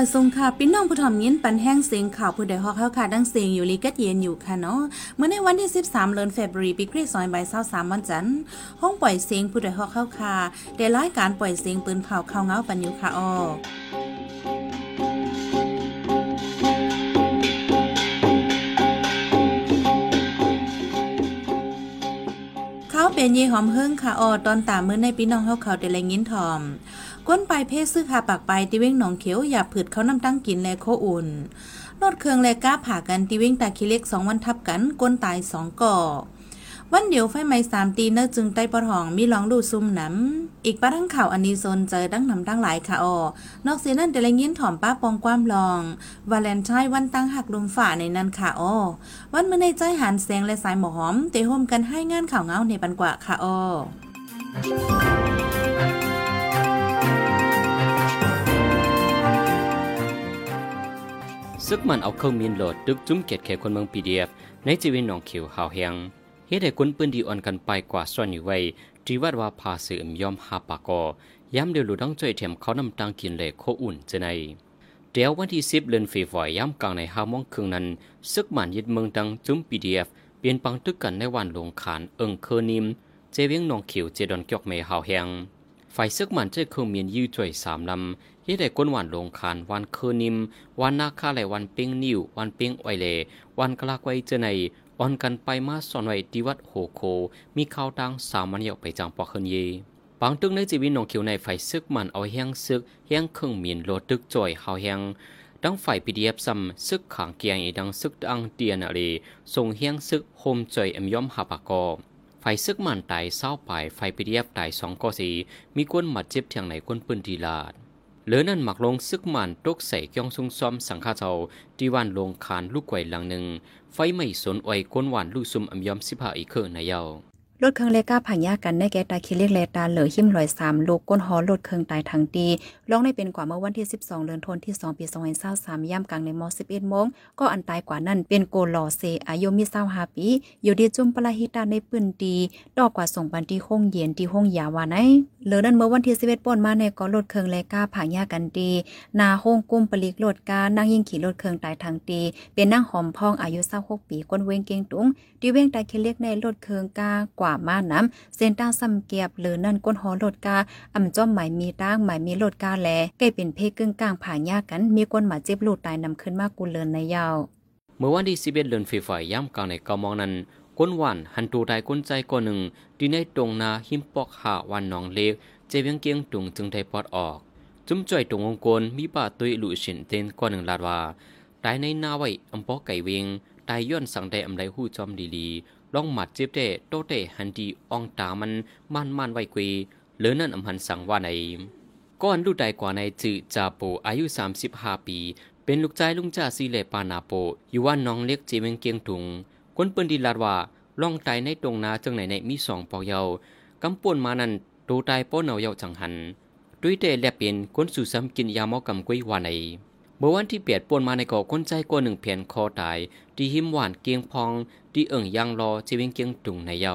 มาทรงค่ะพี่น้องผู้ถ่อมยินปันแห้งเสียงข่าวผู้ใดฮอกเข้าค่ะดังเสียงอยู่ลีกัดเย็นอยู่ค่ะเนาะเมื่อในวันที่ 13เดือนเฟบรุรีปีคริสต์ศักราช23วันจันทร์ห้องปล่อยเสียงผู้ใดฮอกเข้าค่ะได้รายการปล่อยเสียงปืนเผาเข้าเงาปันอยู่ค่ะออเขาเป็นเยหอมเฮิงค่ะออตอนตามมื้อในพี่น้องเฮาเขาได้แลยินทอม ก้นปลายเพศซื้อขาปากไปติเว้งหนองเขียวอย่าผืดเขาน้ำตั้งกินแลโคอุ่นรถเครื่องแลก้าผ่ากันติเว้งตาคิเล็กสองวันทับกันก้นตายสองก่อวันเดียวไฟไหม้สามตีเนอจึงใต้ปะทองมีร้องดูซุ่มหนำอีกป้าทั้งข่าวอันนี้โซนเจอดั้งนำตั้งหลายค่ะออนอกเสียนั่นแต่ละยินถ่อมป้าปองความลอง วาเลนไทน์วันตั้งหักลมฝ่าในนั้นค่ะออวันเมื่อในใจหันแสงและสายหมอหอม เตะโฮมกันให้งานข่าวเงาในปันกว่าค่ะออ ซึกมันเอาเข้ามีนโหลดดึกจุ้มเกตแขคนเมืองปีเดียฟในจีวินหนองเขียวหาวแหงเฮ็ดให้คนปืนดีอ่อนกันไปกว่าซ่อนอยู่ไว้จีวัดว่าพาสือมยอมหาปากอย้ำเดียวหลุดังจ่อยเทียมเขานำตังกินเหลยโคอุ่นจะในเดี๋ยววันที่สิบเดือนฟีฟอยย้ำกลางในห้าโมงครึ่งนั้นซึกมันยึดเมืองดังจุ้มปีเดียฟเปลี่ยนปังตึกกันในวันลงขานเอิงเคอนิมเจเวียงหนองเขียวเจดอนเกียกเมหาวแหงฝ่ายซึกมันเจอเครื่องมีนยื้อจ่อยสามลำ ฮ็ดให้ก้นหวานลงคานวันคืนนิม วันนาคาไหลวันเป้งนิววันเป้งไอเล วันกลากไวเจอในออนกันไปมาสอนไว้ที่วัดโหโค มีข่าวดังสามมันยอกไปจังปอคืนเยปางตึงในจีวินนองเขียวในไฟซึกมันเอาแห้งซึกแห้งเครื่องมีนโลดตึกจ่อยเฮาแห้งดังไฟพีดีเอฟซัมซึกขางเกียงอีดังซึกดังเตียนอะไรส่งแห้งซึกโฮมจ่อยเอ็มยอมหาปากอไฟซึกมันตายเศร้าไปไฟพีดีเอฟตายสองก็สีมีก้นหมัดเจ็บเทียงไหนก้นปืนดีลาด เหลือนั่นหมักลงซึกมันตกใส่ก้องซุงซ้อมสังฆาเจ้าทีวันลงคานลูกไกวหลังหนึ่งไฟไม่สนอวยก้นหวานลูกซุมอำยอมสิบห้าอีกเคอในเยา้า รถเครื่องเล็กก้าผังยากันในแกตาคิเล็กแลตาเหลือหิมลอยสามลูกก้นหอรถเครื่องตายทางตีร้องได้เป็นกว่าเมื่อวันที่ 12เดือนธันวาคมที่ 2 ปี2023ย่ำกลางในมอ11โมงก็อันตายกว่านั้นเป็นโกลอเซอายุมี25ปีอยู่ดีจุ่มปลาฮิตาในปืนตีดอกกว่าส่งปันที่ห้องเย็นที่ห้องยาวาไหนเหลือนั้นเมื่อวันที่11ป่นมาในก็รถเครื่องเล็กก้าผังยากันตีนาห้องกุ้มปลิกรถกานั่งยิ่งขี่รถเครื่องตายทางตีเป็นนั่งหอมพองอายุ26ปีก้นเวงเกงตุงดีเวงตายคิเล็กในรถเครื่องกากว่ามาน้ำเส้นตั้งซ้ำเกียบหรือนั่นก้นหอโลดกาอ่ำจ้อมหมายมีตั้งหมายมีโลดกาแลใกล้เป็นเพกึ่งกลางผ่ายากกัน มีก้นหมาเจ็บลูดตายนำขึ้นมากกูเลินในยาวเมื่อวันที่สิบเอ็ดเดือนฟีฟอยย่ำกลางในกามองนั้นก้นหวานหันตูได้ก้นใจก้อนหนึ่งดีในตรงนาหิมปอกหาวันนองเล็กเจวียงเกียงตุงจึงได้ปอดออก จุ้มจ่อยตรงวงกลมีป่าตุยลุชินเต้นก้อนหนึ่งลาดว่าตายในนาไว้อำปอกไก่เวงตายย้อนสังได้อำไรหู้จอมดีลี ลองหมัดเจ็บเด้โตเตหันดีอองตามันมันมันไว้กุยเหลือนั่นอำหันสังว่าในก้อนลูกใดกว่าในจือจาโปอายุ 35 ปี เป็นลูกชายลุงจ่าซีเลปานาโป อยู่ว่าน้องเล็กเจเวงเกียงถุงคนเปิ้นดีลาดว่าล่องตในตรงนาจังไหนในมีสองปอกเยาวกำป่วนมานั้นโตตายป้อนเอาเยาจังหันด้วยแต่แลเป็นคนสู่ซ้ำกินยาเมากำกุ้ยวาใน เมื่อวันที่เปียดปวนมาในก่อคนใจกว่าหนึ่งเพียนคอตายดีหิมหวานเกียงพองดีเอิ่งยางรอจีเวงเกียงตุงในเยา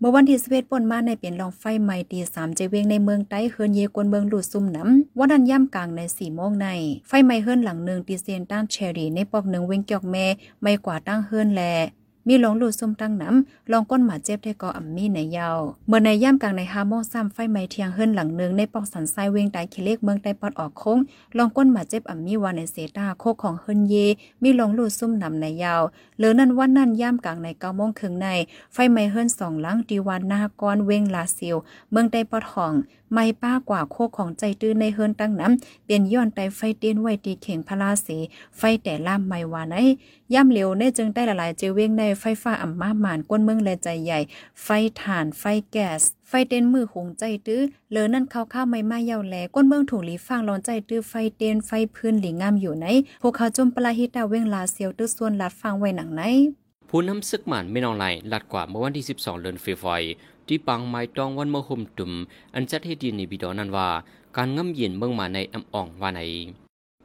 เมื่อวันที่สเวตปนมาในเปลี่ยนลองไฟใหม่ตีสามเจเวงในเมืองใต้เฮิรนเยกวนเมืองหลุดซุ่มน้ำวันนั้นย่ำกลางในสี่โมงใน ไฟใหม่เฮิรนหลังหนึ่งตีเซนตั้งเชอรี่ในปอกหนึ่งเวงเกียกแม่ไม่กว่าตั้งเฮิรนแล มีหลงลูซุ่มตั้งน้ำลองก้นหมาเจ็บได้ก่ออ่ำมีในยาว เมื่อในย่ำกลางในฮาโมซ้ำไฟไหม้เทียงเฮิรนหลังหนึ่งในปอกสันไซเวงไตคิเล็กเมืองไตปอดออกโค้งลองก้นหมาเจ็บอ่ำมีวานในเซตาโคกของเฮิรนเย มีหลงลูซุ่มนำในยาวเหลือนั้นวันนั้นย่ำกลางในเก้าโมงครึ่งใน ไฟไหม้เฮิรนสองหลังดีวานนากรเวงลาซิล เมืองไตปอดห้อง ไม่ป้ากว่าโคของใจตื้นในเฮิรนตั้งน้ำเปลี่ยนย้อนไตไฟเตียนไว้ตีเข่งพระราศีไฟแต่ล่ามไม่วาไหนย่ำเหลวในจึงได้ละลายเจเวงในไฟฟ้าอ่ำมาหมานก้นเมืองและใจใหญ่ ไฟถ่านไฟแก๊สไฟเต้นมือหงใจตื้อเลอนั่นเขาข้าไม่มาเยาแลก้นเมืองถูกหลีฟางร้อนใจตื้อไฟเต้นไฟพื้นหลีงามอยู่ไหนพวกเขาจมปลาฮิตาเวงลาเซียวตื้อส่วนลัดฟางไว้หนังไหนผู้นำซึกหมันไม่นองไหลลัดกว่าเมื่อวันที่ 12 เดือนฟีฟอย ที่ปังไม้ตองวันเมื่อหุมตุ่มอันจัดให้ดีในบิดอนั้นว่า การง่ำเย็นเมืองมาในอำอ่องว่าไหน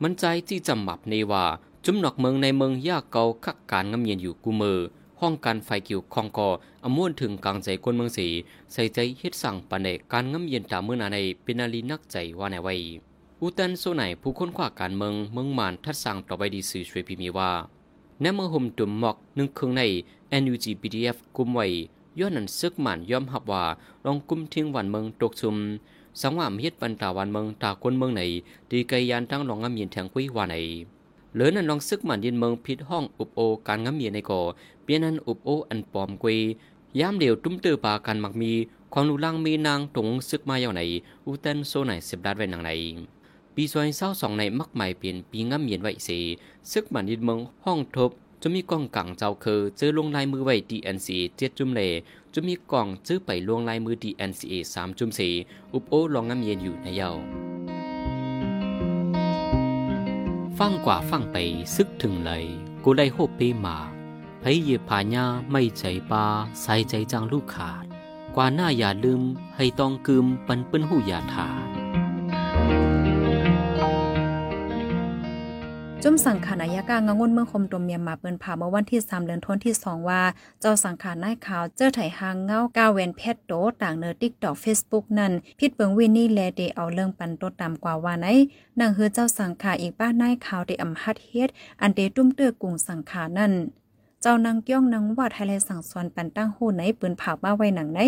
มันใจที่จำหมับในว่า จุ่มหนอกเมืองในเมืองยากเกาคักการง่ำเย็นอยู่กูมือห้องการไฟกิวคองกออม่วนถึงกลางใจคนเมืองสีใส่ใจเฮ็ดสั่งปันในการง่ำเย็นตามเมื่อนาในเป็นนาลีนักใจว่าในไว้อุตันโซไหนผู้ค้นคว้าการเมืองเมืองมานทัดสั่งต่อไปดีสื่อช่วยพิมีว่าในเมื่อห่มตุ่มหมอกหนึ่งครึ่งใน NUG PDF กุมไว้ ย้อนนั้นซึกหมันยอมหับว่าลองกุมทิ้งวันเมืองตกชุมสังว่ามีดปันตาวันเมืองตาคนเมืองไหนดีไกยานตั้งลองงามเย็นแทงคุยวาไหนเหลือนั้นลองซึกหมันยินเมืองพิษห้องอุบโอการงามเย็นในก่อเปียนั้นอุบโออันปลอมกุยยามเดียวตุ้มเตือปากันมักมีความนูลังมีนางตรงซึกมาอย่างไหนอุตันโซไหนเสบดัดไว้นางไหนปีซอยเศร้าสองในมักใหม่เปลี่ยนปีงามเย็นไว้สีซึกหมันยินเมืองห้องทบ จะมีกองกังเจ้าคือเจอลงลายมือไว้ DNC เจ็ดจุ่มเลจะมีกล่องซื้อไปลวงลายมือ DNCA สามจุ่มสีอุบโอลองงาเย็นอยู่ในเยาฟังกว่าฟังไปซึกถึงเลยกูได้โฮปีมาพยเยพาญาไม่ใจปาใส่ใจจังลูกขาด กว่าหน้าอย่าลืม ให้ต้องกึมปันเปิ้นหูอย่าถาด จุ่มสังขารนายกางงนเมืองคมตมเมียมาเปิ้นผ่าเมื่อวันที่ 3 เดือนธันวาคมที่ 2 ว่า เจ้าสังขารนายขาวเจอไถหางเงากาเวนเพชรโตต่างเนอ TikTok Facebook นั่นพิดเบิงวินนี่แลเดเอาเรื่องปันโตตามกว่าว่าไหนนางเฮือเจ้าสังขารอีกบ้านนายขาวได้อำหัดเฮ็ดอันเดตุ้มเตื้อกุงสังขารนั่น เจ้านางเกี้ยงนางวาดไทยแลสั่งสอนปันตั้งหูไหนปืนผ่ามาไว้หนังไหน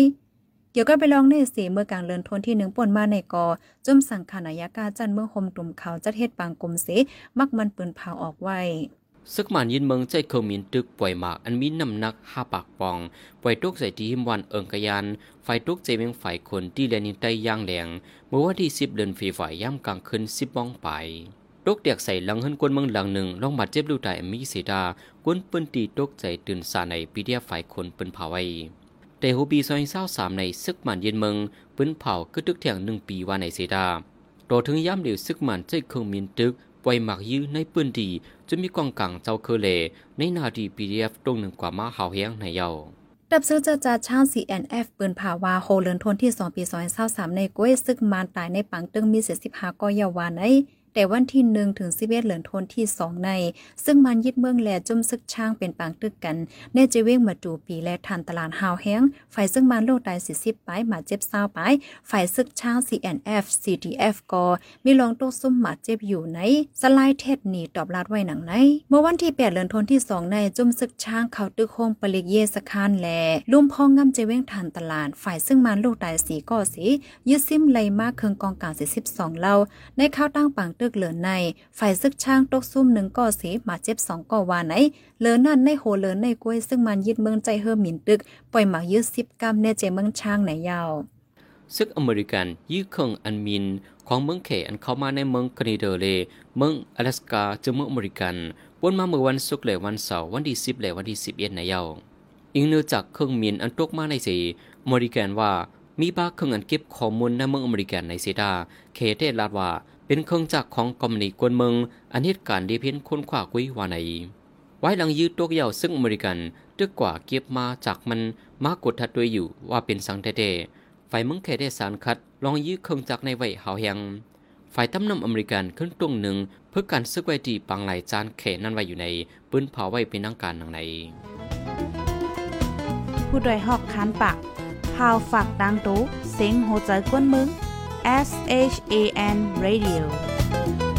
เกี่ยวก็ไปลองในสีเมื่อกลางเลือนทนที่หนึ่งป่นมาในกอจุ่มสังขานายากาจันเมื่อคมตุ่มเขาจัดเฮ็ดปางกลมเสมักมันปืนเผาออกไว้ซึกหมันยินเมืองใจเคมีนตึกป่วยหมากอันมีน้ำหนักห้าปากปองป่วยตุกใส่ที่หิมวันเอิงกยานไฟตุกใจเมียงฝ่ายคนที่แลนินใต้ย่างแหลงเมื่อวันที่สิบเดือนฟีฝ่ายย่ำกลางคืนสิบมองไปตุกเดียกใส่หลังหันกวนเมืองหลังหนึ่งลองบาดเจ็บลูกตายมีเสดากวนปืนตีตุกใจตื่นสาในปีเดียฝ่ายคนปืนเผาไว้ แต่หูปีซอยเศร้าสามในซึกหมันเย็นเมืองปืนเผาก็ตึกเถียงหนึ่งปีว่าในเสดาโตถึงย่ำเดียวซึกหมันใจเคยมีนตึกปล่อยหมากยื้อในปืนดีจะมีกองกลางเจ้าเคเล ในนาดีปีดีเอฟตรงหนึ่งกว่ามาหาวแห้งในเยาดับซื้อจาจาช่าง CNF ปืนผาวาโฮเลินทนที่ 2 ปี2023ในก้วยซึกมานตายในปังตึงมี75ก็ยาวาใน แต่วันที่1ถึง11เหลือนทนที่2ใน ซึ่งมันยึดเมืองแลจุ่มซึกช่างเป็นปางตึกกันเนเจเวงมาจูปีและทันตลาดหาวแห้งฝ่ายซึ่งมันโลกตาย40ปลายมาเจ็บเศร้าไปฝ่ายซึกช่าง CNF CDF ก็มีลองโตซุ่มหมาเจ็บอยู่ในสไลด์เทศหนีตอบลาดไว้หนังใน เมื่อวันที่8เดือนธันที่2ในจุ่มซึกช้างเขาตึกโฮงปลิกเยสคานแลลุ่มพ่องงำเจเว้งทันตลาดฝ่ายซึ่งมันโลกตายสีก่อสียึดซิมไลมากเคืองกองกลาง42เล่าในข้าวตั้งปังตึกเหลือในฝ่ายซึกช้างตกซุ่มหนึ่งก่อสีมาเจ็บ2ก่อวาไหนเหลือนั่นในโหเหลือในกล้วยซึ่งมันยึดเมืองใจเฮอหมินตึกปล่อยหมากยึด10กำเนเจเมืองช้างไหนยาวซึกอเมริกันยื้อเครื่องอันมินของเมืองเขอันเข้ามาในเมืองคนาดเล เมืองอลาสกาจึงเมืองอเมริกันวนมาเมื่อวันศุกร์และวันเสาร์วันที่สิบและวันที่สิบเอ็ดในยาวอิงเนื่องจากเครื่องมินอันตกมาในสีอเมริกันว่ามีบ้าเครื่องอันเก็บข้อมูลในเมืองอเมริกันในเซดาเคเทศลาดว่า เป็นเครื่องจักรของกอมนีกวนเมืองอันเหตุการณ์ดีเพียนคนขวากุยวาในไว้หลังยืดตกเยาซึ่งอเมริกันตึกกว่าเก็บมาจากมันมากดทัดด้วยอยู่ว่าเป็นสังเทๆฝ่ายมึงแค่ได้สารคัด ลองยื้อเครื่องจักรในไว้หาวแหงฝ่ายตำนำอเมริกันขึ้นตรงหนึ่ง เพื่อการซึกไว้ดีปังไหลจานเขนั่นไว้อยู่ในปืนเผาไว้เป็นนังการนังในผู้ดยหอกคานปากพาวฝากดังตู้เสียงโหใจกวนมึง S H A N Radio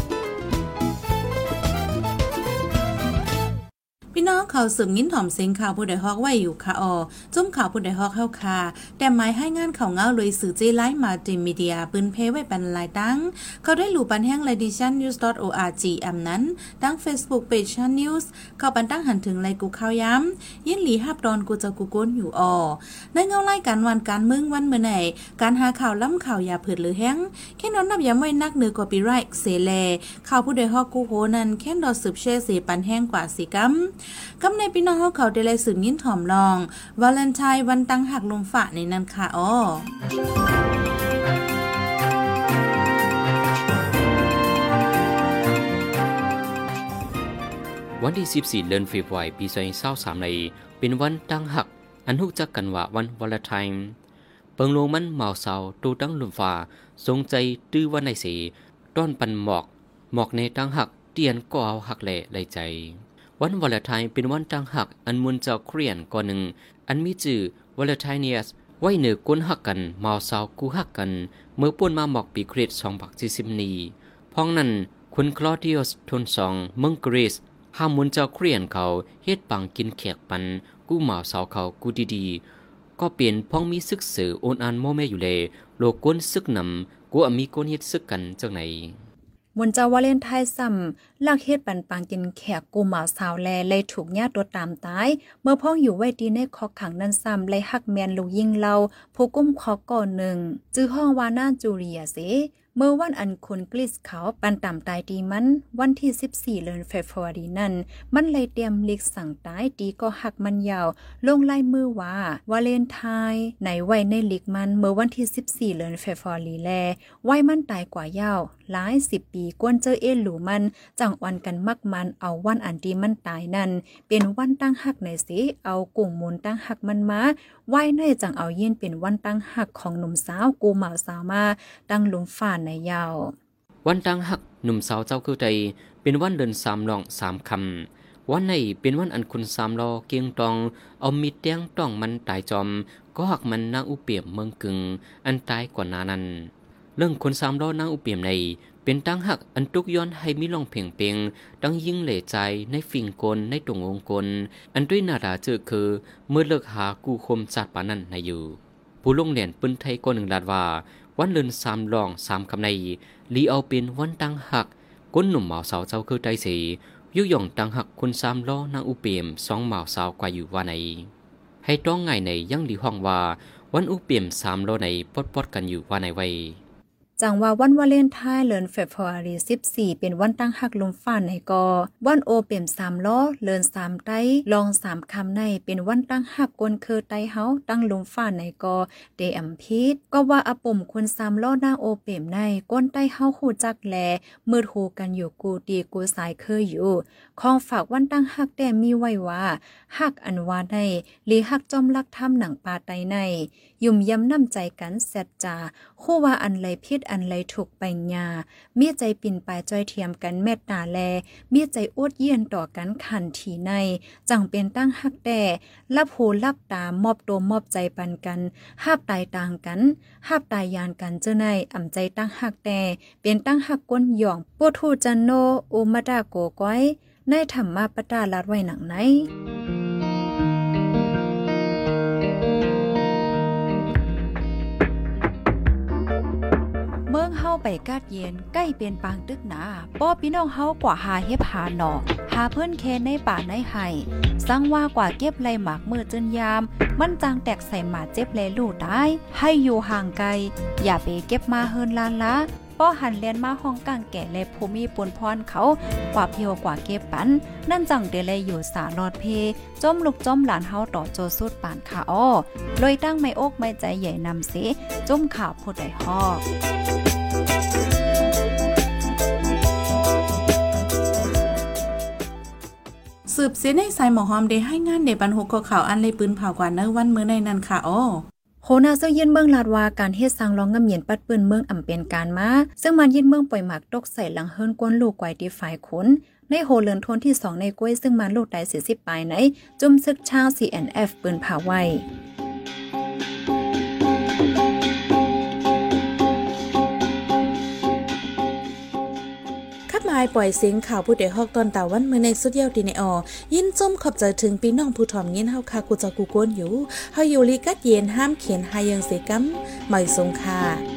พี่น้องเขาสืบยินถ่อมเสียงข่าวผู้ใดฮอกไว้อยู่ค่ะออจุ้มข่าวผู้ใดฮอกเข้าค่ะแต่หมายให้งานข่าวเงาเลยสื่อเจไลฟ์มาติมีเดียปืนเพไว้เป็นลายตั้ง เขาได้หลู่ปันแห้ง l e d i t i o n news org แอมนั้นดัง Facebook page ชัน news เข้าปันตั้งหันถึงไลกูข่าวย้ำยินหลีฮับดอนกูจะกูก้นอยู่ออในเงาไล่การวันการมึงวันเมื่อไหนการหาข่าวล้ำข่าวยาเผิดหรือแห้งแค่นอนนับย้ำไว้นักเหนือกว่าปีไรเสแลข่าวผู้ใดฮอกกูโหนั้นแค่ดอสืบเช่เสปันแห้งกว่าสีกัมกำในพี่น้องเขาเขาได้เลยสืบยิ้นถ่อมลอง วาเลนไทน์วันตั้งหักลมฝะในนั้นค่ะอ้อวันที่ 14 เดือนเฟบรุยปี2023ในเป็นวันตั้งหัก อันฮู้จักกันว่าวันวาเลนไทน์เปิงลงมันเมาเสาตูตั้งลมฟ้าทรงใจตื้อวันในสีต้อนปันหมอก หมอกในตั้งหักเตียนก็เอาหักแหล่ไหลใจ วันวาเลนไทน์เป็นวันตั้งหัก อันมุนเจ้าเครียนก่อนหนึ่ง อันมีจื่อวาเลนไทเนียสไว้เหนือก้นหักกันเมาสาวกูหักกัน เมื่อป่นมาหมอกปีคริสสองบักสี่สิบนีพ้องนั้นคุณคลอเดียสทนสองเมืองกรีซห้ามมุนเจ้าเครียนเขาเฮ็ดปังกินแขกปัน กู้หมาสาวเขากูดีๆ ก็เปลี่ยนพ้องมีซึกเสือโอนอันโมแม่อยู่เลยโลกก้นซึกนำกูอมีก้นเฮ็ดซึกกันจังไหน มนเจ้าวาเลนไทยซ้ำลักเฮ็ดปันปังกินแขกกูหมาสาวแลเลยถูกญาติตัวตามตาย เมื่อพ่องอยู่ไว้ดีในคอขังนั้นซ้ำเลยหักแมนลูกยิงเราผู้กุ้มคอก่อนหนึ่งจื้อห้องวาน่าจูเรียเส เมื่อวันอันคุณกลิสเขาปันต่ำตายดีมัน วันที่ 14 เดือนเฟบรุรีนั้น มันเลยเตรียมลิกสั่งตายดีก็หักมันยาว ลงลายมือว่าวาเลนไทน์ในไว้ในลิกมันเมื่อวันที่ 14 เดือนเฟบรุรีแลไว้มันตายกว่ายาว หลายสิบปีกวนเจอเอหลูมันจังวันกันมักมันเอาวันอันดีมันตายนั่นเป็นวันตั้งหักในสิเอากุ่งมูลตั้งหักมันมาไว้ในจังเอาเย็นเป็นวันตั้งหักของหนุ่มสาวกูเหมาสาวมาตั้งหลุมฝ่านในยาว วันตั้งหักหนุ่มสาวเจ้าคือใจเป็นวันเดินสามลองสามคำวันในเป็นวันอันคุณสามลอเกียงตอง เอามีดเตียงต้องมันตายจอม ก็หักมันนางอุเปียมเมืองกึ่งอันตายกว่านานั้นเรื่องคนสามล้อนางอุเปียมใน เป็นตั้งหักอันตุกย้อนให้มีลองเพียงเปียงตั้งยิ่งเหล่ใจในฝิ่งกลในตรงองกล อันด้วยนาดาเจอคือเมื่อเลิกหากูคมจัดปานั้นในอยู่ ผู้ลงเหรียญปืนไทยก็หนึ่งลาดว่า วันเลินสามลองสามคำในลีเอาเป็นวันตั้งหักก้นหนุ่มหมาวสาวเจ้าคือใจสียุยงตั้งหักคนสามล้อนางอุเปียมสองหมาวสาวกว่าอยู่ว่าในให้ต้องไงในยังดีห้องว่าวันอุเปียมสามล้อในปดปดกันอยู่ว่าในไว้ จังว่าวันวาเลนไทน์เดือนเฟบรุรี14เป็นวันตั้งหักลมฟ้าในกอ วันโอเปี่ยมสามล้อเลินสามไต้ลองสามคำในเป็นวันตั้งหักกวนคือไต้เฮาตั้งลมฟ้าในกอเดอัมพีดก็ว่าอปุ่มคนสามล้อหน้าโอเปี่ยมในก้นไต้เฮาหูจักแลมืดหูกันอยู่กูดีกูสายเคยอยู่ของฝากวันตั้งหักแต่มีไว้ว่าหักอันว่าในหรือหักจอมลักทำหนังปลาไตใน ยุ่มย้ำน้ำใจกันแซดจาคู่ว่าอันไรพิษอันไรถูกไปญาเมียใจปิ่นปลายจอยเทียมกันเมตตาแล เมียใจอวดเยี่ยนต่อกันขันทีใน จังเป็นตั้งหักแต่รับหูรับตามอบตัวมอบใจปันกันห้าบตายต่างกันห้าบตายยานกันเจ้าในอ่ำใจตั้งหักแต่เป็นตั้งหักก้นหย่องปูทูจันโนอุมาดาโกก้อยในธรรมาปตาลัดไว้หนังไหน เมืองเฮาไปกาดเย็นใกล้เป็นปางตึกหนาป้อพี่น้องเฮากว่าหาเฮ็บหาหนอหาเพิ่อนเคนในป่าในไห้สังว่ากว่าเก็บไรหมากมือจนยาม มันจางแตกใส่หมาเจ็บแลลูกได้ให้อยู่ห่างไกล อย่าไปเก็บมาเฮินลานละป้อหันเลียนมาห้องกลางแก่และภูมิปนพรเขากว่าเพียวกว่าเก็บปัน นั่นจังเดเลยอยู่สาลอดเพจมลูกจมหลานเฮาต่อโจสุดปานขาอ้อลอยตั้งไม่อกไม่ใจใหญ่นำเสจมข่าวผู้ใดฮอก สืบเสียในสายหมอหอมได้ให้งานเดบันหกขอข่าวอันเลยปืนเผากว่าเนอวันมื้อในนั้นค่ะอ้อโหนาเซาเย็นเมืองลาดว่าการเฮ็ดสร้างรองงำเหยียนปัดปืนเมืองอำเป็นการมา ซึ่งมันยินเมืองปล่อยหมากตกใส่หลังเฮิรนกวนลูกไกวตีฝ่ายขนในโหเลินทนที่สองในกล้วยซึ่งมันลูกได้40ปลายในจุ่มซึกชาว CNF ปืนผาไว้ายปล่อยเสียงข่าวผู้เดฮอกตอนตาวันเมื่อในสุดเยาวดีในออยินจมขอบใจถึงพี่น้องผู้ถ่อมยินเฮาคากูจะกูโกนอยู่เฮาอยู่ลีกัดเย็นห้ามเขียนหายังเสกัมไม่สงค่ะ